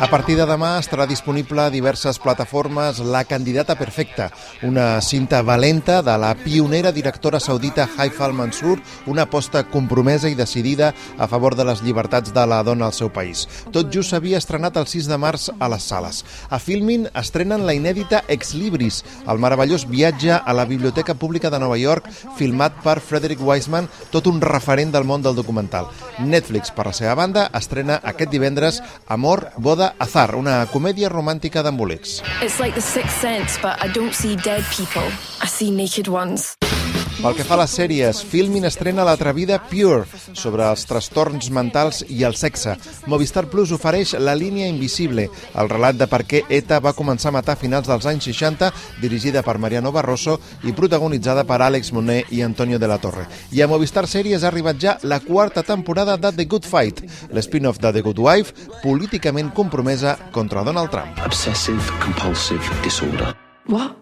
A partir de demà estarà disponible a diverses plataformes La candidata perfecta, una cinta valenta de la pionera directora saudita Haifa al-Mansur, una aposta compromesa i decidida a favor de les llibertats de la dona al seu país. Tot just s'havia estrenat el 6 de març a les sales. A Filmin estrenen la inèdita Ex Libris, el meravellós viatge a la Biblioteca Pública de Nova York, filmat per Frederick Wiseman, tot un referent del món del documental. Netflix, per la seva banda, estrena aquest divendres Amor, boda, azar, una comèdia romàntica d'embolics. It's like the sixth sense, but I don't see dead people. I see naked ones. Pel que fa a les sèries, Filmin estrena l'atrevida Pure, sobre els trastorns mentals i el sexe. Movistar Plus ofereix La línia invisible, el relat de per què ETA va començar a matar a finals dels anys 60, dirigida per Mariano Barroso i protagonitzada per Àlex Monet i Antonio de la Torre. I a Movistar Sèries ha arribat ja la quarta temporada de The Good Fight, l'spin-off de The Good Wife, políticament compromesa contra Donald Trump. Obsessive compulsive disorder. What?